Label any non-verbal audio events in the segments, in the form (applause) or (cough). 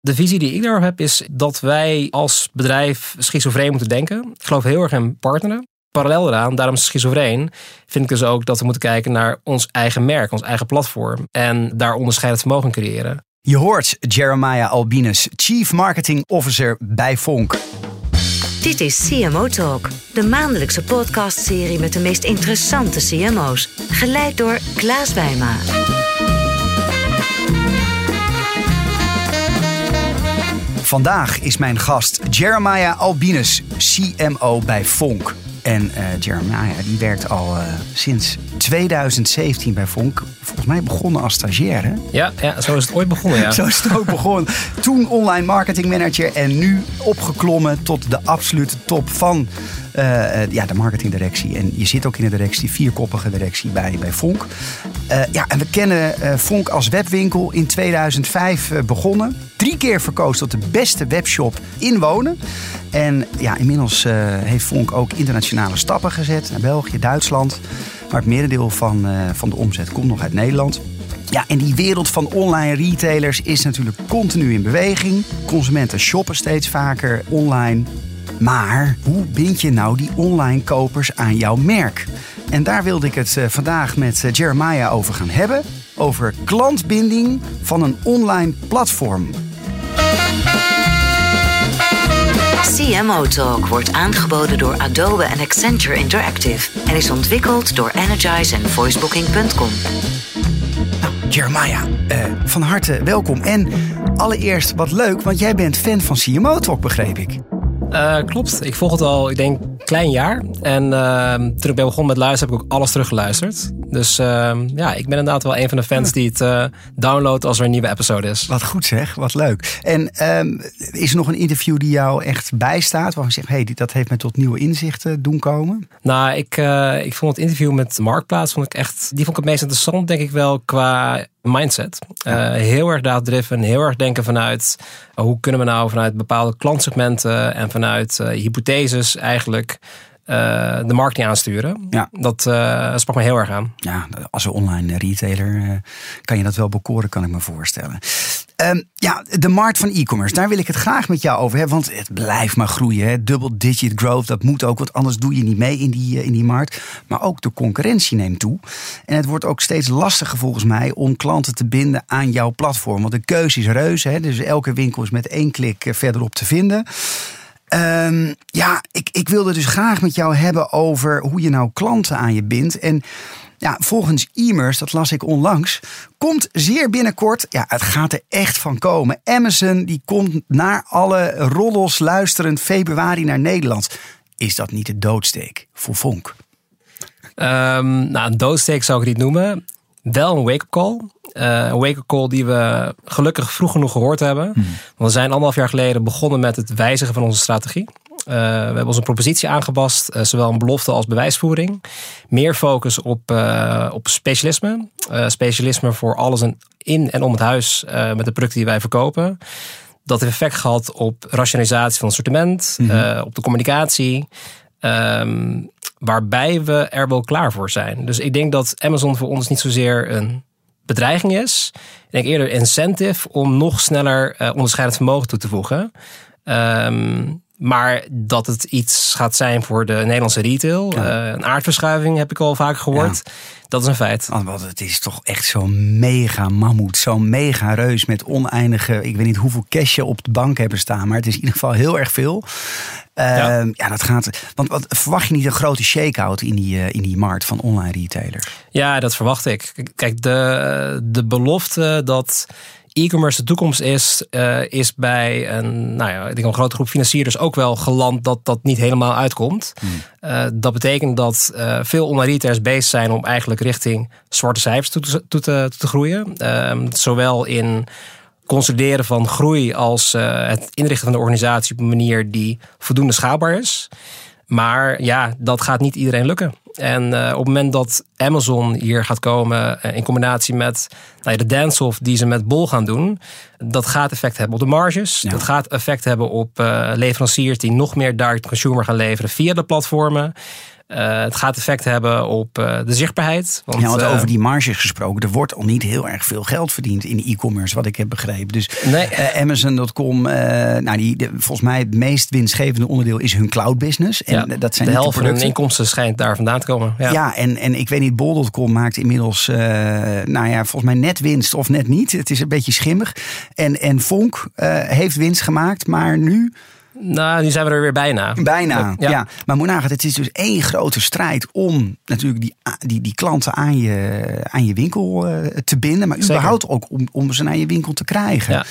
De visie die ik daarop heb is dat wij als bedrijf schizofreen moeten denken. Ik geloof heel erg in partneren. Parallel eraan, daarom schizofreen, vind ik dus ook dat we moeten kijken naar ons eigen merk, ons eigen platform. En daar onderscheidend vermogen creëren. Je hoort Jeremiah Albinus, Chief Marketing Officer bij Vonk. Dit is CMO Talk, de maandelijkse podcastserie met de meest interessante CMO's. Geleid door Klaas Wijma. Vandaag is mijn gast Jeremiah Albinus, CMO bij Vonk. En uh, Jeremiah die werkt al uh, sinds 2017 bij Vonk. Volgens mij begonnen als stagiair, hè? Ja, ja zo is het ooit begonnen, ja. (laughs) zo is het ook begonnen. Toen online marketing manager en nu opgeklommen tot de absolute top van uh, ja, de marketingdirectie. En je zit ook in de directie, vierkoppige directie bij, bij Vonk. Uh, ja, en we kennen uh, Vonk als webwinkel in 2005 begonnen. Drie keer verkozen tot de beste webshop in wonen. En ja, inmiddels heeft Vonk ook internationale stappen gezet naar België, Duitsland. Maar het merendeel van, van de omzet komt nog uit Nederland. Ja, en die wereld van online retailers is natuurlijk continu in beweging. Consumenten shoppen steeds vaker online. Maar hoe bind je nou die online kopers aan jouw merk? En daar wilde ik het vandaag met Jeremiah over gaan hebben. Over klantbinding van een online platform. CMO Talk wordt aangeboden door Adobe en Accenture Interactive en is ontwikkeld door Energize en Voicebooking.com. Nou, Jeremiah, uh, van harte welkom. En allereerst wat leuk, want jij bent fan van CMO Talk, begreep ik. Uh, klopt. Ik volg het al, ik denk, klein jaar. En uh, toen ik ben begonnen met luisteren, heb ik ook alles teruggeluisterd. Dus uh, ja, ik ben inderdaad wel een van de fans die het uh, downloadt als er een nieuwe episode is. Wat goed zeg, wat leuk. En ehm, is er nog een interview die jou echt bijstaat? Waarvan je zegt, hey, dat heeft me tot nieuwe inzichten doen komen? Nou, ik, uh, ik vond het interview met Marktplaats, vond ik echt, die vond ik het meest interessant, denk ik wel, qua mindset. Uh, heel erg daadriven, heel erg denken vanuit uh, hoe kunnen we nou vanuit bepaalde klantsegmenten en vanuit uh, hypotheses eigenlijk de marketing aansturen. Ja. Dat sprak me heel erg aan. Ja, als een online retailer kan je dat wel bekoren, kan ik me voorstellen. Um, ja, de markt van e-commerce, daar wil ik het graag met jou over hebben. Want het blijft maar groeien. Hè. Double digit growth, dat moet ook. Want anders doe je niet mee in die, in die markt. Maar ook de concurrentie neemt toe. En het wordt ook steeds lastiger volgens mij om klanten te binden aan jouw platform. Want de keuze is reuze. Hè. Dus elke winkel is met één klik verderop te vinden. Um, ja, ik, ik wilde dus graag met jou hebben over hoe je nou klanten aan je bindt. En ja, volgens e-mers, dat las ik onlangs, komt zeer binnenkort, ja, het gaat er echt van komen. Amazon die komt naar alle roddels luisterend februari naar Nederland. Is dat niet de doodsteek voor Vonk? Um, nou, een doodsteek zou ik niet noemen. Wel een wake-up call. Uh, een wake-up call die we gelukkig vroeg genoeg gehoord hebben. Hmm. Want we zijn anderhalf jaar geleden begonnen met het wijzigen van onze strategie. Uh, we hebben onze propositie aangepast, uh, zowel een belofte als bewijsvoering. Meer focus op, uh, op specialisme. specialisme voor alles in en om het huis met de producten die wij verkopen. Dat heeft effect gehad op rationalisatie van het sortiment, mm -hmm. op de communicatie. Um, waarbij we er wel klaar voor zijn. Dus ik denk dat Amazon voor ons niet zozeer een bedreiging is. Ik denk eerder incentive om nog sneller onderscheidend vermogen toe te voegen. Um, maar dat het iets gaat zijn voor de Nederlandse retail. Ja. Uh, een aardverschuiving heb ik al vaak gehoord. Ja. Dat is een feit. Want het is toch echt zo'n mega mammoet. Zo'n mega reus met oneindige... Ik weet niet hoeveel cash je op de bank hebben staan. Maar het is in ieder geval heel erg veel. Uh, ja. ja. dat gaat... Want wat, verwacht je niet een grote shake-out in die, uh, in die markt van online retailers? Ja, dat verwacht ik. Kijk, de, de belofte dat e-commerce de toekomst is, uh, is bij een, nou ja, ik denk een grote groep financierders ook wel geland dat dat niet helemaal uitkomt. Hmm. Uh, dat betekent dat uh, veel online retailers bezig zijn om eigenlijk richting zwarte cijfers toe te, toe te, toe te groeien. zowel in consolideren van groei als het inrichten van de organisatie op een manier die voldoende schaalbaar is. Maar ja, dat gaat niet iedereen lukken. En uh, op het moment dat Amazon hier gaat komen uh, in combinatie met nou ja, de dance-off die ze met Bol gaan doen, dat gaat effect hebben op de marges. Ja. Dat gaat effect hebben op uh, leveranciers die nog meer direct consumer gaan leveren via de platformen. Uh, het gaat effect hebben op uh, de zichtbaarheid. Want, ja, want over die marges gesproken, er wordt al niet heel erg veel geld verdiend in e-commerce, wat ik heb begrepen. Dus nee. Amazon.com, nou, die, de, volgens mij het meest winstgevende onderdeel is hun cloud business. En ja, dat zijn de helft van hun inkomsten schijnt daar vandaan te komen. Ja, ja en, en ik weet niet, bol.com maakt inmiddels, nou ja, volgens mij net winst of net niet. Het is een beetje schimmig. En, en Vonk heeft winst gemaakt, maar nu nou, nu zijn we er weer bijna. Bijna, ja. Maar moet nagaan, het is dus één grote strijd om natuurlijk die, die, die klanten aan je, aan je winkel uh, te binden. Maar überhaupt ook om, om ze naar je winkel te krijgen. Ja.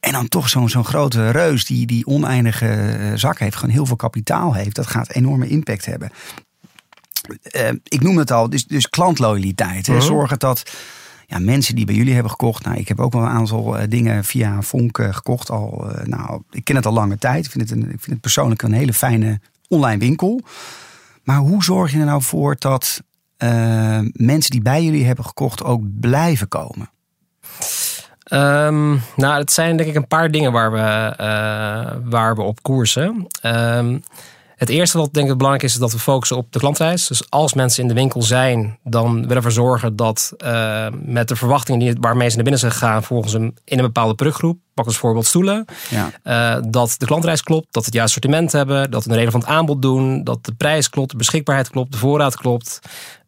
En dan toch zo'n zo'n grote reus die, die oneindige eh, zak heeft, gewoon heel veel kapitaal heeft. Dat gaat enorme impact hebben. Uh, ik noem het al, dus, dus klantloyaliteit. Uh Zorgen dat ja, mensen die bij jullie hebben gekocht. Nou, ik heb ook wel een aantal uh, dingen via Vonk uh, gekocht. Al, uh, nou, ik ken het al lange tijd. Ik vind het, een, ik vind het persoonlijk een hele fijne online winkel. Maar hoe zorg je er nou voor dat mensen die bij jullie hebben gekocht ook blijven komen? Um, nou, het zijn denk ik een paar dingen waar we, waar we op koersen. Um, het eerste wat denk ik belangrijk is, is dat we focussen op de klantreis. Dus als mensen in de winkel zijn, dan willen we ervoor zorgen dat uh, met de verwachtingen die, waarmee ze naar binnen zijn gegaan, volgens een, in een bepaalde productgroep, pak als voorbeeld stoelen, ja. uh, dat de klantreis klopt, dat het juiste sortiment hebben, dat we een relevant aanbod doen, dat de prijs klopt, de beschikbaarheid klopt, de voorraad klopt.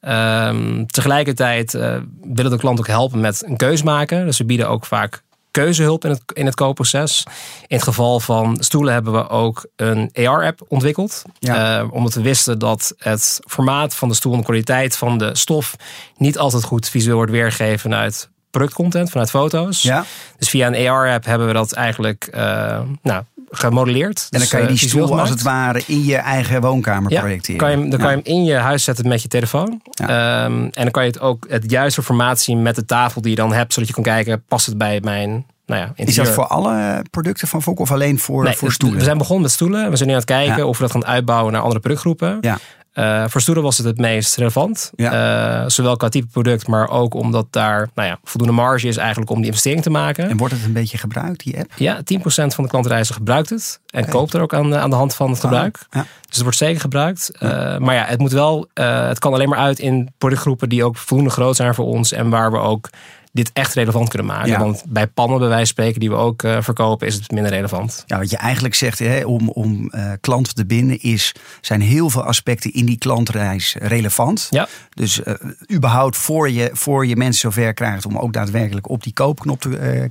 Uh, tegelijkertijd uh, willen de klant ook helpen met een keus maken. Dus we bieden ook vaak keuzehulp in het, in het koopproces. In het geval van stoelen hebben we ook een AR-app ontwikkeld. Ja. Uh, omdat we wisten dat het formaat van de stoel en de kwaliteit van de stof niet altijd goed visueel wordt weergegeven vanuit productcontent, vanuit foto's. Ja. Dus via een AR-app hebben we dat eigenlijk uh, nou, gemodelleerd. En dan dus, kan je die uh, stoel als het ware in je eigen woonkamer ja, projecteren. Kan je, dan kan je hem in je huis zetten met je telefoon. Ja. Um, en dan kan je het ook het juiste formatie met de tafel die je dan hebt, zodat je kan kijken, past het bij mijn nou ja, is dat voor alle producten van Volk of alleen voor, nee, voor stoelen? We zijn begonnen met stoelen. We zijn nu aan het kijken of we dat gaan uitbouwen naar andere productgroepen. Ja. Uh, voor stoelen was het het meest relevant. Ja. Uh, zowel qua type product, maar ook omdat daar nou ja, voldoende marge is eigenlijk om die investering te maken. En wordt het een beetje gebruikt, die app? Ja, 10% van de klantreizen gebruikt het. En okay. koopt er ook aan, aan de hand van het gebruik. Ja. Dus het wordt zeker gebruikt. Uh, maar ja, het moet wel, het kan alleen maar uit in productgroepen die ook voldoende groot zijn voor ons. En waar we ook dit echt relevant kunnen maken. Ja. Want bij pannen, bij wijze van spreken, die we ook uh, verkopen, is het minder relevant. Ja, wat je eigenlijk zegt, hè, om, om uh, klanten te binden, is, zijn heel veel aspecten in die klantreis relevant. Ja. Dus uh, überhaupt voor je, voor je mensen zover krijgt om ook daadwerkelijk op die koopknop te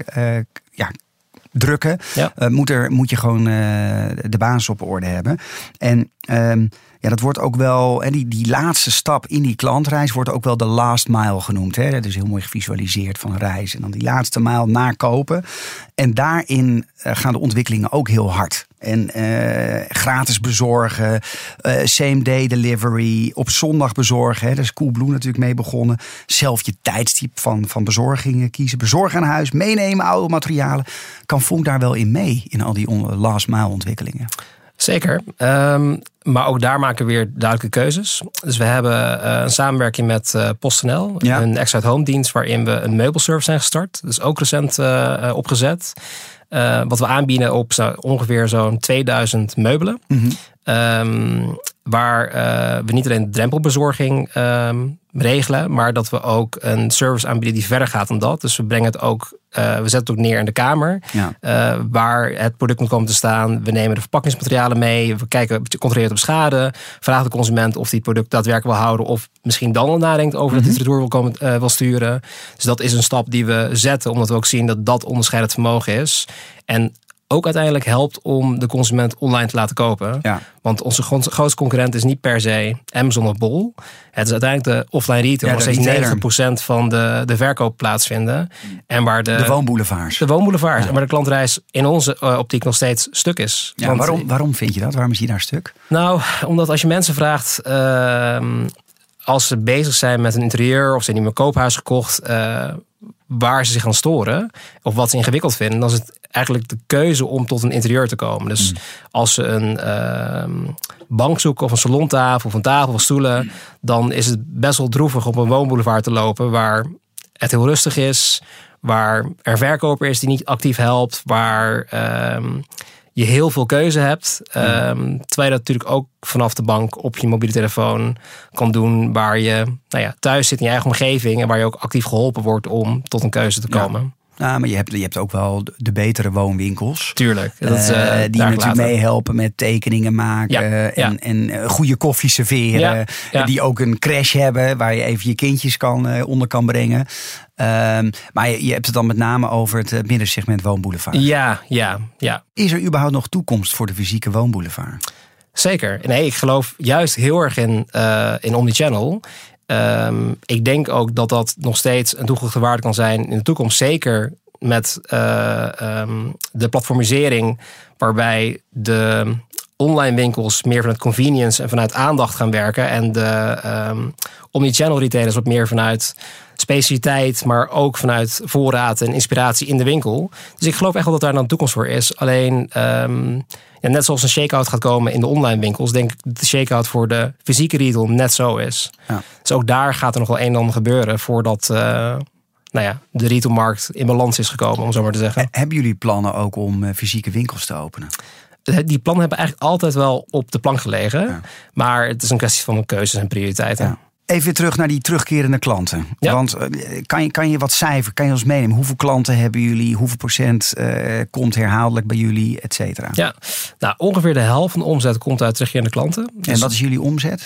ja, drukken, ja. moet, er, moet je gewoon de basis op orde hebben. En um, ja, dat wordt ook wel, en die, die laatste stap in die klantreis wordt ook wel de last mile genoemd. Hè? Dat is heel mooi gevisualiseerd van een reis. En dan die laatste mijl nakopen. En daarin uh, gaan de ontwikkelingen ook heel hard. En uh, gratis bezorgen, uh, same day delivery, op zondag bezorgen. Hè? Daar is Coolblue natuurlijk mee begonnen. Zelf je tijdstip van, van bezorgingen kiezen. Bezorgen aan huis, meenemen oude materialen. Kan Vonk daar wel in mee, in al die last mile ontwikkelingen? Zeker. Um, maar ook daar maken we weer duidelijke keuzes. Dus we hebben uh, een samenwerking met uh, PostNL. Ja. Een extra home dienst waarin we een meubelservice zijn gestart. Dus ook recent uh, opgezet. wat we aanbieden op zo, ongeveer zo'n 2000 meubelen. Mm -hmm. um, waar we niet alleen de drempelbezorging um, regelen, maar dat we ook een service aanbieden die verder gaat dan dat. Dus we brengen het ook, uh, we zetten het ook neer in de kamer, ja. uh, waar het product moet komen te staan. We nemen de verpakkingsmaterialen mee, we kijken, controleren op schade, vragen de consument of die het product daadwerkelijk wil houden of misschien dan al nadenkt over mm -hmm. dat hij het retour wil, komen, uh, wil sturen. Dus dat is een stap die we zetten, omdat we ook zien dat dat onderscheidend vermogen is. En ook uiteindelijk helpt om de consument online te laten kopen. Ja. Want onze grootste concurrent is niet per se Amazon of Bol. Het is uiteindelijk de offline retail, ja, waar steeds 90% van de, de verkoop plaatsvinden. En waar de, de woonboulevards. De woonboulevards. Ja. En waar de klantreis in onze uh, optiek nog steeds stuk is. Ja, Want, waarom, waarom vind je dat? Waarom is die daar stuk? Nou, omdat als je mensen vraagt... Uh, als ze bezig zijn met een interieur of ze hebben een koophuis gekocht, uh, waar ze zich aan storen of wat ze ingewikkeld vinden, dan is het eigenlijk de keuze om tot een interieur te komen. Dus mm. als ze een uh, bank zoeken of een salontafel of een tafel of stoelen, dan is het best wel droevig op een woonboulevard te lopen waar het heel rustig is, waar er verkoper is die niet actief helpt, waar uh, je heel veel keuze hebt. Ehm, terwijl je dat natuurlijk ook vanaf de bank op je mobiele telefoon kan doen. Waar je nou ja, thuis zit in je eigen omgeving. En waar je ook actief geholpen wordt om tot een keuze te komen. Nou, maar je hebt, je hebt ook wel de betere woonwinkels. Tuurlijk. Dat is, eh, die natuurlijk meehelpen met tekeningen maken. Ja, En, ja. en eh, goede koffie serveren. Ja. Die ook een crash hebben waar je even je kindjes kan, onder kan brengen. Ehm, maar je, je hebt het dan met name over het middensegment woonboulevard. Ja, ja, ja. Is er überhaupt nog toekomst voor de fysieke woonboulevard? Zeker. Nee, ik geloof juist heel erg in, eh in omnichannel. Ehm, ik denk ook dat dat nog steeds een toegevoegde waarde kan zijn in de toekomst. Zeker met eh, ehm, de platformisering, waarbij de online winkels meer vanuit convenience en vanuit aandacht gaan werken. En de ehm omnichannel retailers wat meer vanuit specialiteit, maar ook vanuit voorraad en inspiratie in de winkel. Dus ik geloof echt wel dat daar dan een toekomst voor is. Alleen, ehm, ja, net zoals een shakeout gaat komen in de online winkels, denk ik dat de shakeout voor de fysieke retail net zo is. Ja. Dus ook daar gaat er nog wel een en ander gebeuren voordat eh, nou ja, de retailmarkt in balans is gekomen, om zo maar te zeggen. Hebben jullie plannen ook om eh, fysieke winkels te openen? Die plannen hebben eigenlijk altijd wel op de plank gelegen. Ja. Maar het is een kwestie van keuzes en prioriteiten. Ja. Even terug naar die terugkerende klanten. Ja. Want eh, kan je, kan je wat cijfer, kan je ons meenemen? Hoeveel klanten hebben jullie? Hoeveel procent eh, komt herhaaldelijk bij jullie, et cetera? Ja, nou ongeveer de helft van de omzet komt uit terugkerende klanten. Dus, En wat is jullie omzet?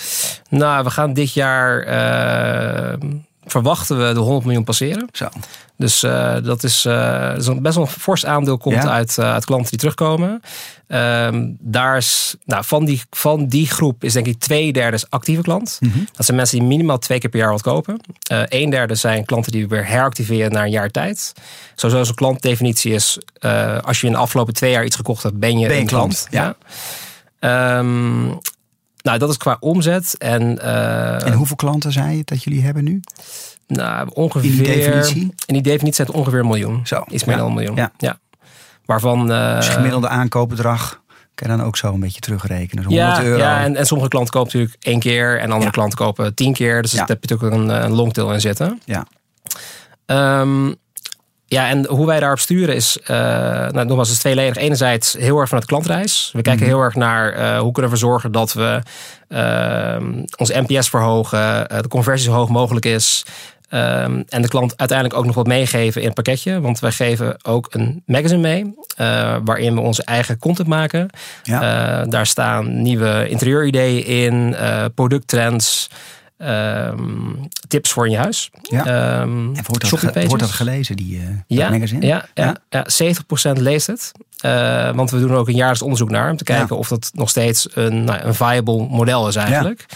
Nou, we gaan dit jaar eh, verwachten we de 100 miljoen passeren. Zo. Dus eh, dat is, is een best wel een fors aandeel komt Ja. uit, eh, uit klanten die terugkomen. Ehm, daar is, nou, van, die, van die groep is denk ik twee derde is actieve klant. Mhm. Dat zijn mensen die minimaal twee keer per jaar wat kopen. Een derde zijn klanten die we weer heractiveren na een jaar tijd. Sowieso zo'n klantdefinitie is, als je in de afgelopen twee jaar iets gekocht hebt, ben je, Ben je een klant. klant, ja. Ehm, nou, dat is qua omzet. En, eh, En hoeveel klanten zei je dat jullie hebben nu? nou, ongeveer. In die definitie? In die definitie zijn het ongeveer een miljoen. Zo, Iets meer ja. dan een miljoen. Ja. Ja. Waarvan. eh, Dus gemiddelde aankoopbedrag kan je dan ook zo een beetje terugrekenen. Zo'n ja, 100 euro. ja en, en sommige klanten kopen natuurlijk één keer en andere Ja. klanten kopen tien keer. Dus daar heb je natuurlijk ook een, een longtail in zitten. Ja. Ehm, ja, en hoe wij daarop sturen is, eh nou, nogmaals, het is tweeledig. Enerzijds heel erg vanuit de klantreis. We kijken heel erg naar eh, hoe kunnen we zorgen dat we ehm, ons NPS verhogen, eh, de conversie zo hoog mogelijk is. Ehm, en de klant uiteindelijk ook nog wat meegeven in het pakketje. Want wij geven ook een magazine mee. waarin we onze eigen content maken. Ja. Daar staan nieuwe interieurideeën in, producttrends, ehm, tips voor in je huis. Ja. Ehm, En wordt dat, ge- wordt dat gelezen, die eh, ja, magazine? Ja, ja, Ja? ja. 70% leest het. Eh, want we doen er ook een jaarlijks onderzoek naar. Om te kijken of dat nog steeds een, nou, een viable model is eigenlijk.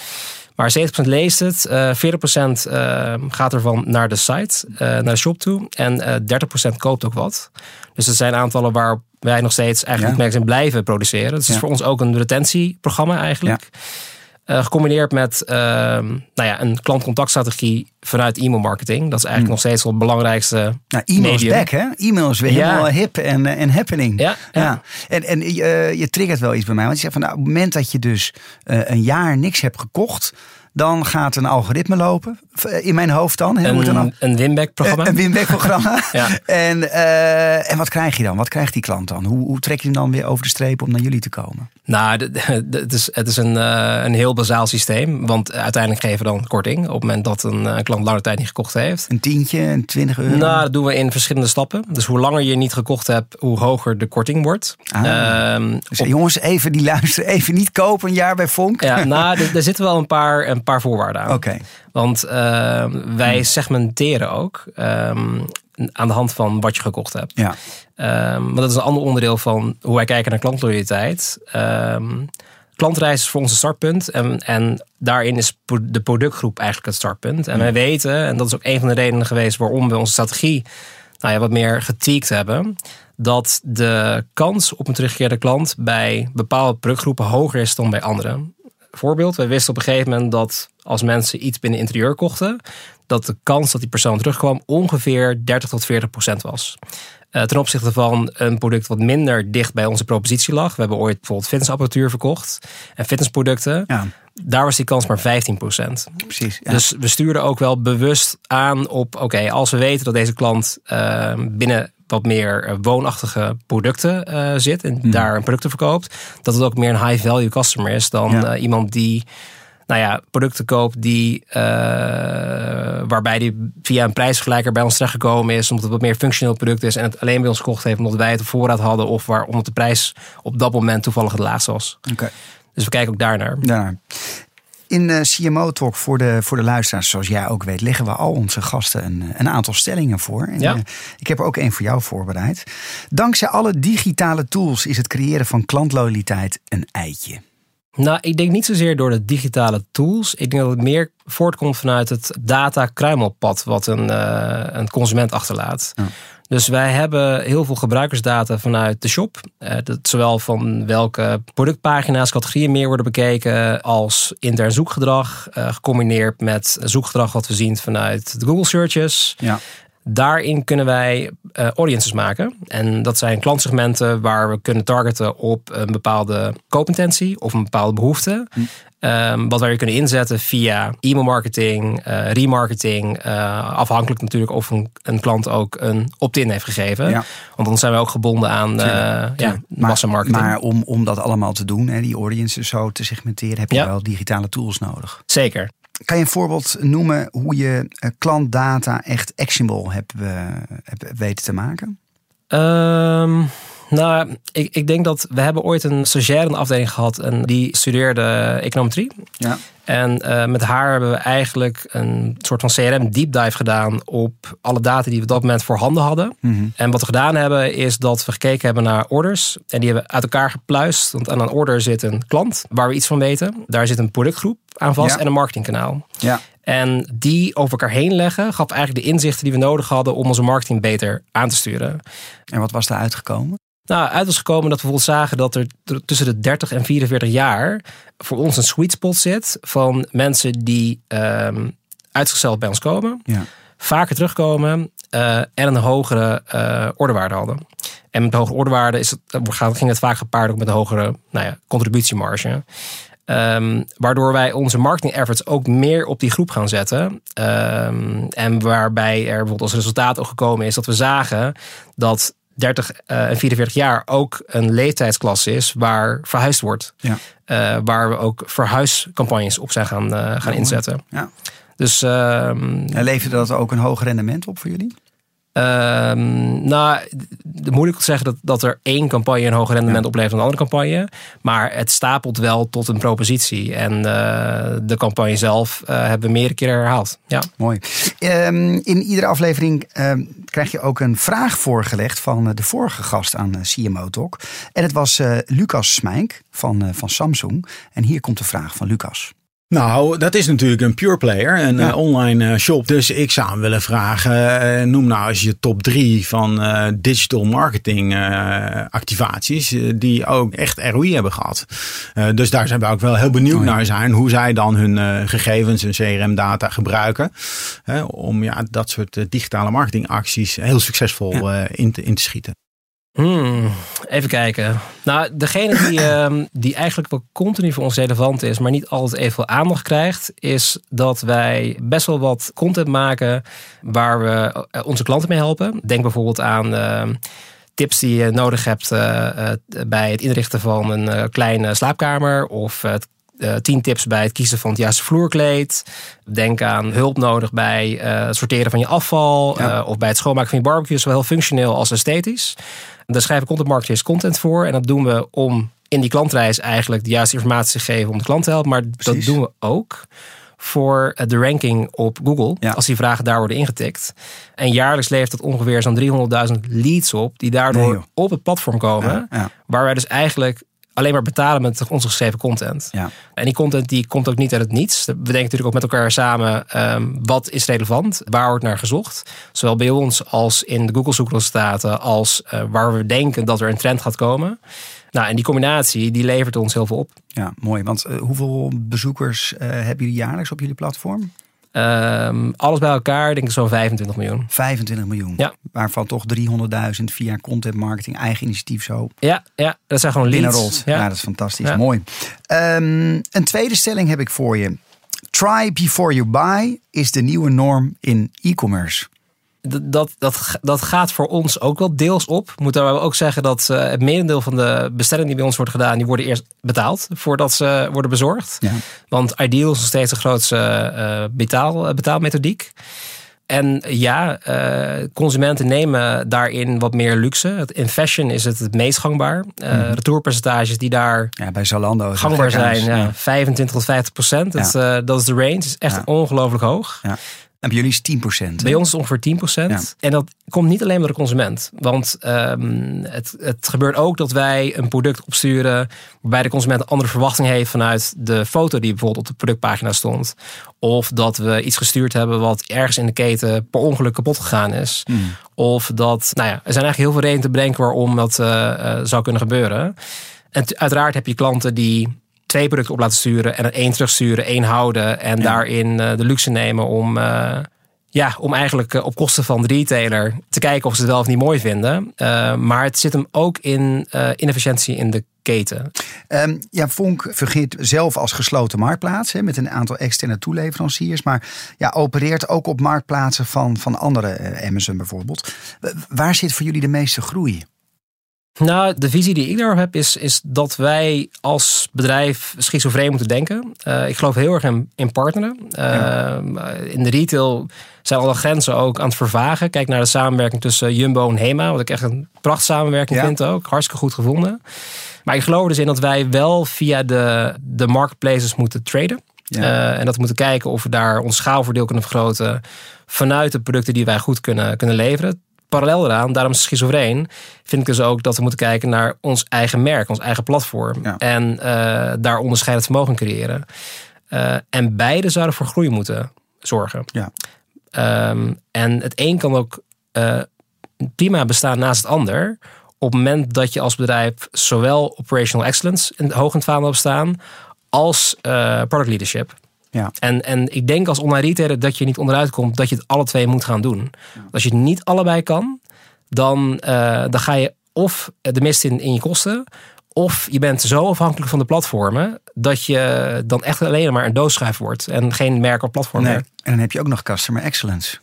Maar 70% leest het. eh 40% eh, gaat ervan naar de site, naar de shop toe. En eh 30% koopt ook wat. Dus dat zijn aantallen waar wij nog steeds eigenlijk Ja. magazine blijven produceren. Dus het is voor ons ook een retentieprogramma eigenlijk. Eh, gecombineerd met ehm, nou ja, een klantcontactstrategie vanuit e-mailmarketing. Dat is eigenlijk nog steeds wel het belangrijkste Nou, e-mail is back, hè? E-mail is weer Ja. helemaal hip en, eh, en happening. Ja, ja. En, en eh, je triggert wel iets bij mij. Want je zegt van, nou, op het moment dat je dus een jaar niks hebt gekocht... dan gaat een algoritme lopen. In mijn hoofd dan. Het dan Een, een winback-programma. Een, (laughs) een winback-programma. Ja. en, eh, en wat krijg je dan? Wat krijgt die klant dan? Hoe, hoe trek je hem dan weer over de streep om naar jullie te komen? Nou, de- de- de- het is, het is een, eh, een heel bazaal systeem. Want uiteindelijk geven we dan korting op het moment dat een eh, klant lange tijd niet gekocht heeft. Een tientje, een 20 euro? Nou, dat doen we in verschillende stappen. Dus hoe langer je niet gekocht hebt, hoe hoger de korting wordt. Ah. Ehm, Dus op- jongens, even die luisteren. Even niet kopen een jaar bij Vonk. ja, (laughs) nou, er, er zitten wel een paar, een paar voorwaarden aan. Oké. Want ehm, wij segmenteren ook ehm, aan de hand van wat je gekocht hebt. Ja. Ehm, maar dat is een ander onderdeel van hoe wij kijken naar klantloyaliteit. Ehm klantreis is voor ons een startpunt. En, en daarin is de productgroep eigenlijk het startpunt. En wij weten, en dat is ook een van de redenen geweest waarom we onze strategie nou ja, wat meer getweakt hebben. Dat de kans op een teruggekeerde klant bij bepaalde productgroepen hoger is dan bij anderen. Voorbeeld, wij wisten op een gegeven moment dat als mensen iets binnen interieur kochten, dat de kans dat die persoon terugkwam ongeveer 30 tot 40 procent was. Eh, ten opzichte van een product wat minder dicht bij onze propositie lag. We hebben ooit bijvoorbeeld fitnessapparatuur verkocht en fitnessproducten. Ja, Daar was die kans maar 15 procent. precies. Ja. Dus we stuurden ook wel bewust aan op: oké, als we weten dat deze klant eh, binnen wat meer eh, woonachtige producten eh, zit en Hmm. daar producten verkoopt, dat het ook meer een high value customer is dan Ja. eh, iemand die nou ja, producten koopt die, eh, waarbij die via een prijsvergelijker bij ons terechtgekomen is, omdat het wat meer functioneel product is en het alleen bij ons gekocht heeft omdat wij het op voorraad hadden of waar, omdat de prijs op dat moment toevallig het laagste was. Oké. Dus we kijken ook daarnaar. Ja. In eh, CMO Talk voor de, voor de luisteraars, zoals jij ook weet, leggen we al onze gasten een, eh, een aantal stellingen voor. En, Ja. eh, ik heb er ook één voor jou voorbereid. Dankzij alle digitale tools is het creëren van klantloyaliteit een eitje. Nou, ik denk niet zozeer door de digitale tools. Ik denk dat het meer voortkomt vanuit het data-kruimelpad wat een, een consument achterlaat. Ja. Dus wij hebben heel veel gebruikersdata vanuit de shop. Eh, dat zowel van welke productpagina's, categorieën meer worden bekeken, als intern zoekgedrag, eh, gecombineerd met zoekgedrag wat we zien vanuit de Google searches. Ja. Daarin kunnen wij eh, audiences maken. En dat zijn klantsegmenten waar we kunnen targeten op een bepaalde koopintentie of een bepaalde behoefte. Ehm, wat wij weer kunnen inzetten via e-mailmarketing, eh remarketing. eh, afhankelijk natuurlijk of een, een klant ook een opt-in heeft gegeven. Ja. Want dan zijn we ook gebonden aan eh ja, massamarketing. Maar om, om dat allemaal te doen, hè, die audiences zo te segmenteren, heb je Ja. wel digitale tools nodig. Zeker. Kan je een voorbeeld noemen hoe je eh, klantdata echt actionable hebt, eh, hebt weten te maken? Ehm, nou, ik, ik denk dat we hebben ooit een stagiair in de afdeling gehad en die studeerde econometrie. Ja. En eh, met haar hebben we eigenlijk een soort van CRM deep dive gedaan op alle data die we op dat moment voorhanden hadden. En wat we gedaan hebben is dat we gekeken hebben naar orders. En die hebben we uit elkaar gepluist. Want aan een order zit een klant waar we iets van weten. Daar zit een productgroep aan vast Ja. en een marketingkanaal. Ja. En die over elkaar heen leggen gaf eigenlijk de inzichten die we nodig hadden om onze marketing beter aan te sturen. En wat was daar uitgekomen? Nou, uit was gekomen dat we bijvoorbeeld zagen dat er tussen de 30 en 44 jaar voor ons een sweet spot zit van mensen die ehm uitgesteld bij ons komen, Ja. vaker terugkomen eh, en een hogere eh ordewaarde hadden. En met de hogere ordewaarde is het, eh, ging het vaak gepaard ook met een hogere nou ja, contributiemarge. Ehm, waardoor wij onze marketing efforts ook meer op die groep gaan zetten. Ehm, en waarbij er bijvoorbeeld als resultaat ook gekomen is dat we zagen dat 30 eh, en 44 jaar ook een leeftijdsklasse is waar verhuisd wordt. Ja. Eh, waar we ook verhuiscampagnes op zijn gaan, eh, gaan inzetten. Ja. Dus ehm, En leverde dat ook een hoog rendement op voor jullie? Ehm, nou, moeilijk te zeggen dat, dat er één campagne een hoger rendement Ja. oplevert dan een andere campagne. Maar het stapelt wel tot een propositie. En eh, de campagne zelf eh, hebben we meerdere keren herhaald. Ja. Mooi. Ehm, in iedere aflevering ehm, krijg je ook een vraag voorgelegd van eh, de vorige gast aan CMO Talk. En het was Lucas Smijk van, van Samsung. En hier komt de vraag van Lucas. Nou, dat is natuurlijk een pure player, een Ja. eh, online eh, shop. Dus ik zou hem willen vragen, eh, noem nou eens je top drie van digital marketing activaties die ook echt ROI hebben gehad. Eh, dus daar zijn we ook wel heel benieuwd Oh ja. naar zijn, hoe zij dan hun gegevens en CRM data gebruiken. om ja, dat soort digitale marketingacties heel succesvol in, te, in te schieten. Hmm, even kijken. Nou, degene die, (coughs) ehm, die eigenlijk wel continu voor ons relevant is, maar niet altijd even aandacht krijgt, is dat wij best wel wat content maken waar we eh, onze klanten mee helpen. Denk bijvoorbeeld aan ehm, tips die je nodig hebt eh, eh, bij het inrichten van een kleine slaapkamer of het eh, 10 tips bij het kiezen van het juiste vloerkleed. Denk aan hulp nodig bij eh, het sorteren van je afval. Ja. eh, of bij het schoonmaken van je barbecue. Zowel functioneel als esthetisch. Daar schrijven content marketers content voor. En dat doen we om in die klantreis eigenlijk de juiste informatie te geven om de klant te helpen. Maar Precies. dat doen we ook voor de ranking op Google. Ja. Als die vragen daar worden ingetikt. En jaarlijks levert dat ongeveer zo'n 300.000 leads op. Die daardoor Nee, op het platform komen. Ja, ja. Waar wij dus eigenlijk alleen maar betalen met onze geschreven content. Ja. En die content die komt ook niet uit het niets. We denken natuurlijk ook met elkaar samen ehm, wat is relevant, waar wordt naar gezocht. Zowel bij ons als in de Google zoekresultaten als eh, waar we denken dat er een trend gaat komen. Nou, en die combinatie die levert ons heel veel op. Ja, mooi. Want eh, hoeveel bezoekers eh, hebben jullie jaarlijks op jullie platform? Ehm, alles bij elkaar denk ik zo'n 25 miljoen. 25 miljoen. Ja. Waarvan toch 300.000 via content marketing, eigen initiatief zo Ja, ja dat zijn gewoon leads. Ja. Ja. dat is fantastisch. Ja. Mooi. Ehm, een tweede stelling heb ik voor je. Try before you buy is de nieuwe norm in e-commerce. Dat, dat, dat gaat voor ons ook wel deels op. Moet daar ook zeggen dat eh, het merendeel van de bestellingen die bij ons worden gedaan, die worden eerst betaald voordat ze worden bezorgd. Ja. Want Ideal is nog steeds de grootste eh, betaal, betaalmethodiek. En ja, eh, consumenten nemen daarin wat meer luxe. In fashion is het het meest gangbaar. Eh Retourpercentages die daar Ja, bij Zalando. gangbaar zijn, ja, 25 tot 50 procent. Dat, is, eh, dat is de range. Is echt ongelooflijk hoog. En bij jullie is 10%. Bij ons is ongeveer 10%. Ja. En dat komt niet alleen door de consument. Want ehm, het, het gebeurt ook dat wij een product opsturen. waarbij de consument een andere verwachting heeft vanuit de foto die bijvoorbeeld op de productpagina stond. Of dat we iets gestuurd hebben wat ergens in de keten per ongeluk kapot gegaan is. Of dat, nou ja, er zijn eigenlijk heel veel redenen te bedenken waarom dat eh, eh, zou kunnen gebeuren. En uiteraard heb je klanten die twee producten op laten sturen en er één terugsturen, één houden en daarin eh, de luxe nemen om, eh, ja, om eigenlijk eh, op kosten van de retailer te kijken of ze het wel of niet mooi vinden. Maar het zit hem ook in inefficiëntie in de keten. Ehm, ja, Vonk fungeert zelf als gesloten marktplaats hè, met een aantal externe toeleveranciers. Maar ja, opereert ook op marktplaatsen van, van andere, Amazon bijvoorbeeld. Waar zit voor jullie de meeste groei? Nou, de visie die ik daarop heb is, is dat wij als bedrijf schizofreen moeten denken. Eh, ik geloof heel erg in, in partneren. Eh, In de retail zijn alle grenzen ook aan het vervagen. Kijk naar de samenwerking tussen Jumbo en Hema. Wat ik echt een pracht samenwerking Ja. vind ook. Hartstikke goed gevonden. Maar ik geloof dus in dat wij wel via de, de marketplaces moeten traden. Ja. Eh, en dat we moeten kijken of we daar ons schaalvoordeel kunnen vergroten. Vanuit de producten die wij goed kunnen, kunnen leveren. Parallel eraan, daarom schizofreen, vind ik dus ook dat we moeten kijken naar ons eigen merk, ons eigen platform. Ja. En eh, daar onderscheidend vermogen creëren. Eh, en beide zouden voor groei moeten zorgen. Ja. Ehm, en het een kan ook eh, prima bestaan naast het ander. Op het moment dat je als bedrijf zowel operational excellence in, hoog in het vaandel hebt staan, als product leadership. Ja. En, en ik denk als online retailer dat je niet onderuit komt dat je het alle twee moet gaan doen. Als je het niet allebei kan, dan, eh, dan ga je of de mist in, in je kosten. Of je bent zo afhankelijk van de platformen dat je dan echt alleen maar een doodschuif wordt en geen merk of platform Nee. meer. En dan heb je ook nog customer excellence.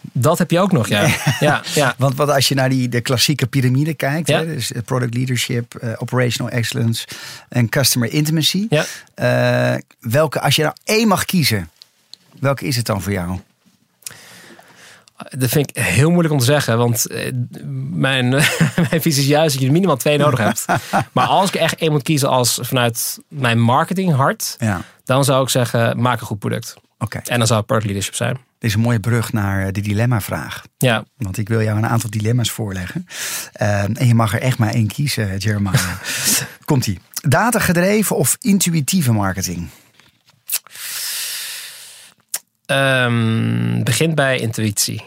Dat heb je ook nog, ja. ja, ja. (laughs) Want wat als je naar die, de klassieke piramide kijkt, Ja. hè, dus eh, product leadership, eh, operational excellence en customer intimacy. ja. Eh, welke, als je nou één mag kiezen, welke is het dan voor jou? Dat vind ik heel moeilijk om te zeggen, want mijn, (laughs) mijn visie is juist dat je er minimaal twee nodig hebt. (laughs) Maar als ik echt één moet kiezen als vanuit mijn marketing hart, Ja, dan zou ik zeggen, maak een goed product. Oké. En dan zou het product leadership zijn. Dit is een mooie brug naar eh, de dilemma-vraag. Ja, Want ik wil jou een aantal dilemma's voorleggen. Eh, en je mag er echt maar één kiezen, Jeremiah. (laughs) Komt-ie. Data gedreven of intuïtieve marketing? Ehm begint bij intuïtie.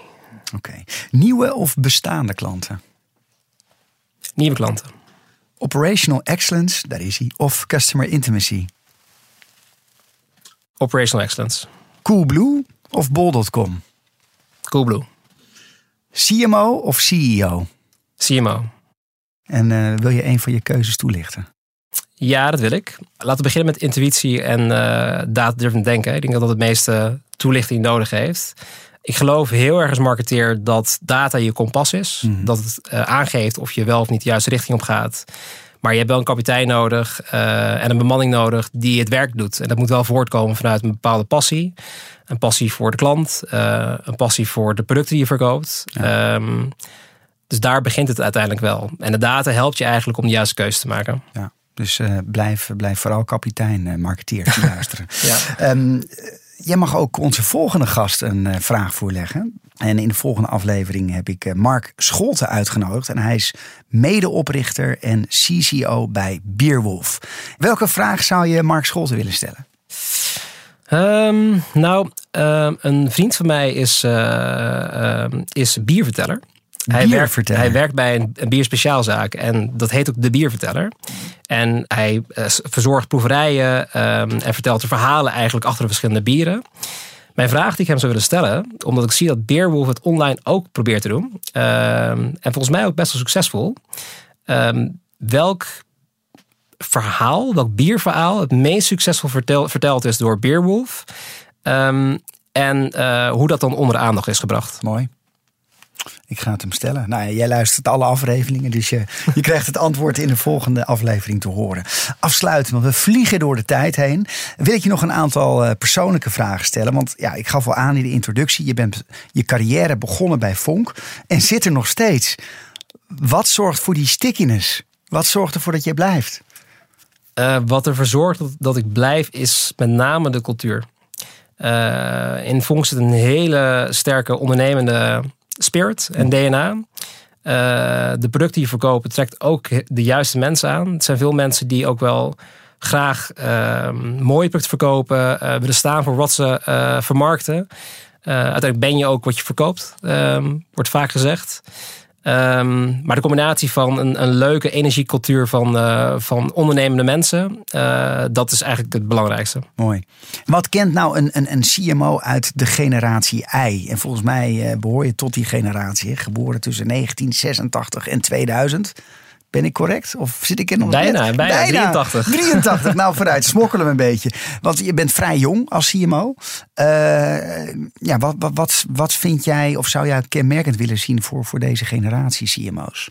Oké. Nieuwe of bestaande klanten? Nieuwe klanten. Operational excellence, daar is hij. Of customer intimacy? Operational excellence. Coolblue of bol.com? Coolblue. CMO of CEO? CMO. En eh, wil je een van je keuzes toelichten? Ja, dat wil ik. Laten we beginnen met intuïtie en data-driven denken. Ik denk dat dat het meeste toelichting nodig heeft. Ik geloof heel erg als marketeer dat data je kompas is. Dat het eh, aangeeft of je wel of niet de juiste richting op gaat. Maar je hebt wel een kapitein nodig eh, en een bemanning nodig die het werk doet. En dat moet wel voortkomen vanuit een bepaalde passie. Een passie voor de klant, eh, een passie voor de producten die je verkoopt. Ehm, dus daar begint het uiteindelijk wel. En de data helpt je eigenlijk om de juiste keuze te maken. Ja. Dus eh, blijf, blijf vooral kapitein, marketeer, te (laughs) luisteren. Ja. Ehm, eh, jij mag ook onze volgende gast een vraag voorleggen. En in de volgende aflevering heb ik eh, Mark Scholte uitgenodigd. En hij is medeoprichter en CCO bij Beerwolf. Welke vraag zou je Mark Scholte willen stellen? Ehm, nou, ehm, een vriend van mij is, eh, ehm, is bierverteller. Hij werkt, hij werkt bij een, een bierspeciaalzaak en dat heet ook de bierverteller. En hij eh, verzorgt proeverijen en vertelt de verhalen eigenlijk achter de verschillende bieren. Mijn vraag die ik hem zou willen stellen, omdat ik zie dat Beerwolf het online ook probeert te doen. ehm, en volgens mij ook best wel succesvol. Ehm, welk verhaal, welk bierverhaal het meest succesvol vertel, verteld is door Beerwolf. Ehm, en eh, hoe dat dan onder de aandacht is gebracht. Mooi. Ik ga het hem stellen. Nou, jij luistert alle afleveringen, dus je, je krijgt het antwoord in de volgende aflevering te horen. Afsluiten, want we vliegen door de tijd heen. Wil ik je nog een aantal eh, persoonlijke vragen stellen? Want ja, ik gaf al aan in de introductie, je bent je carrière begonnen bij Vonk en zit er nog steeds. Wat zorgt voor die stickiness? Wat zorgt ervoor dat je blijft? Uh, wat ervoor zorgt dat, ik blijf, is met name de cultuur. Uh, in Vonk zit een hele sterke ondernemende spirit en DNA. Uh, de producten die je verkopen trekt ook de juiste mensen aan. Het zijn veel mensen die ook wel graag uh, mooie producten verkopen, uh, willen staan voor wat ze vermarkten. uiteindelijk ben je ook wat je verkoopt, ehm, wordt vaak gezegd. Um, maar de combinatie van een, een leuke energiecultuur van, uh, van ondernemende mensen, uh, dat is eigenlijk het belangrijkste. Mooi. Wat kent nou een, een, een CMO uit de generatie I? En volgens mij uh, behoor je tot die generatie, geboren tussen 1986 en 2000. Ben ik correct? Of zit ik in nog bijna, bijna, bijna, 83. 83, (laughs) nou vooruit, smokkelen we een beetje. Want je bent vrij jong als CMO. Uh, ja, wat, wat, wat, wat vind jij of zou jij kenmerkend willen zien voor, voor deze generatie CMO's?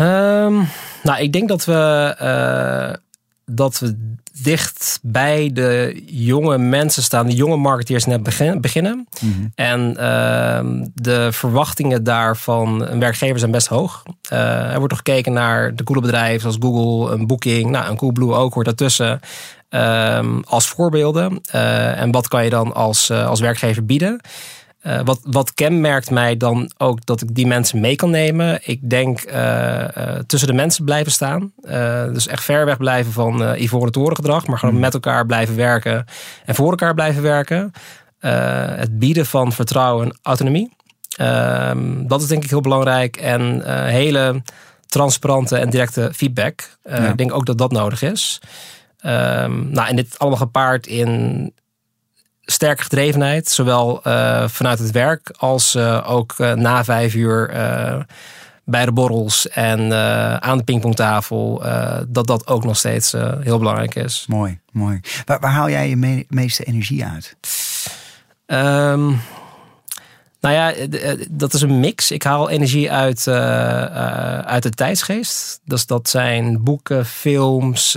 Um, nou, ik denk dat we... Uh, dat we dicht bij de jonge mensen staan, de jonge marketeers net beginnen. Mm -hmm. En uh, de verwachtingen daarvan een werkgever zijn best hoog. Uh, er wordt toch gekeken naar de coole bedrijven zoals Google, een Booking, nou, een Coolblue ook hoort daartussen. Uh, als voorbeelden. Uh, en wat kan je dan als, als werkgever bieden? Uh, wat, wat kenmerkt mij dan ook dat ik die mensen mee kan nemen? Ik denk uh, uh, tussen de mensen blijven staan. dus echt ver weg blijven van uh, ivoren toren gedrag. Maar gewoon mm. met elkaar blijven werken. En voor elkaar blijven werken. het bieden van vertrouwen en autonomie. Ehm, dat is denk ik heel belangrijk. En hele transparante en directe feedback. Ja. Ik denk ook dat dat nodig is. Um, nou, en dit allemaal gepaard in sterke gedrevenheid, zowel uh, vanuit het werk als uh, ook uh, na vijf uur bij de borrels en aan de pingpongtafel, dat dat ook nog steeds heel belangrijk is. Mooi, mooi. Waar, waar haal jij je me meeste energie uit? Um, nou ja, dat is een mix. Ik haal energie uit, uit de tijdsgeest. Dus dat zijn boeken, films,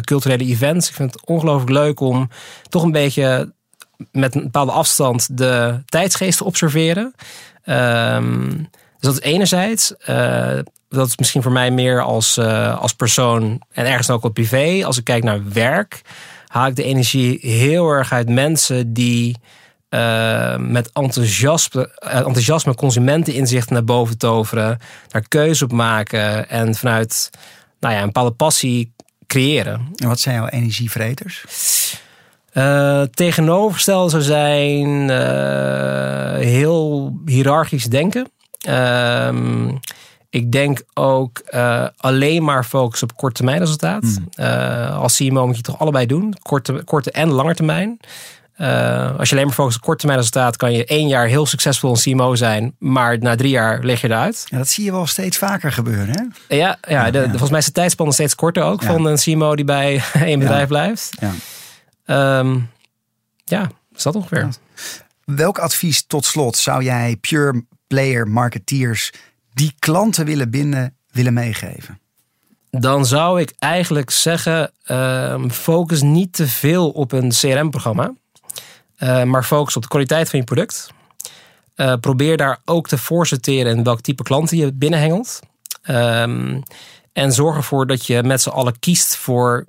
culturele events. Ik vind het ongelooflijk leuk om toch een beetje met een bepaalde afstand de tijdsgeest observeren. Um, dus dat is enerzijds. Uh, dat is misschien voor mij meer als, uh, als persoon en ergens ook op privé. Als ik kijk naar werk, haal ik de energie heel erg uit mensen die uh, met enthousiasme, enthousiasme consumenteninzichten naar boven toveren, daar keuze op maken en vanuit nou ja, een bepaalde passie creëren. En wat zijn jouw energievreters? Uh, tegenovergestelde zou zijn uh, heel hiërarchisch denken. Uh, ik denk ook uh, alleen maar focus op korte termijn resultaat. Mm. als CMO moet je toch allebei doen. Korte, korte en lange termijn. als je alleen maar focust op korte termijn resultaat, kan je één jaar heel succesvol een CMO zijn, maar na drie jaar lig je eruit. Ja, dat zie je wel steeds vaker gebeuren, hè? Ja, ja, de, ja. volgens mij is de tijdspannen steeds korter ook ja. van een CMO die bij (laughs) één bedrijf blijft. Ja. Um, ja, is dat ongeveer. Ja. Welk advies tot slot zou jij pure player marketeers die klanten willen binden, willen meegeven? Dan zou ik eigenlijk zeggen, uh, focus niet te veel op een CRM-programma. Uh, maar focus op de kwaliteit van je product. Uh, probeer daar ook te voorsorteren in welk type klanten je binnenhengelt. Um, en zorg ervoor dat je met z'n allen kiest voor,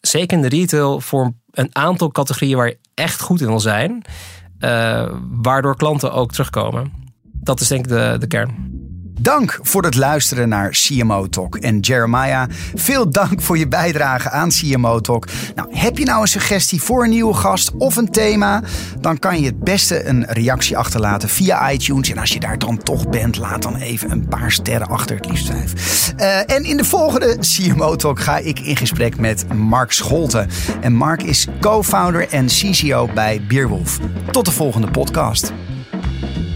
zeker in de retail, voor een aantal categorieën waar je echt goed in wil zijn. Uh, waardoor klanten ook terugkomen. Dat is denk ik de, de kern. Dank voor het luisteren naar CMO Talk. En Jeremiah, veel dank voor je bijdrage aan CMO Talk. Nou, heb je nou een suggestie voor een nieuwe gast of een thema? Dan kan je het beste een reactie achterlaten via iTunes. En als je daar dan toch bent, laat dan even een paar sterren achter, het liefst vijf. Uh, en in de volgende CMO Talk ga ik in gesprek met Mark Scholten. En Mark is co-founder en CCO bij Beerwolf. Tot de volgende podcast.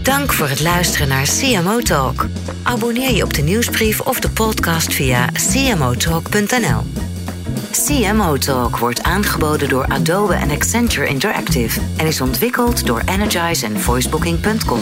Dank voor het luisteren naar CMO Talk. Abonneer je op de nieuwsbrief of de podcast via cmotalk.nl. CMO Talk wordt aangeboden door Adobe en Accenture Interactive en is ontwikkeld door Energize en Voicebooking.com.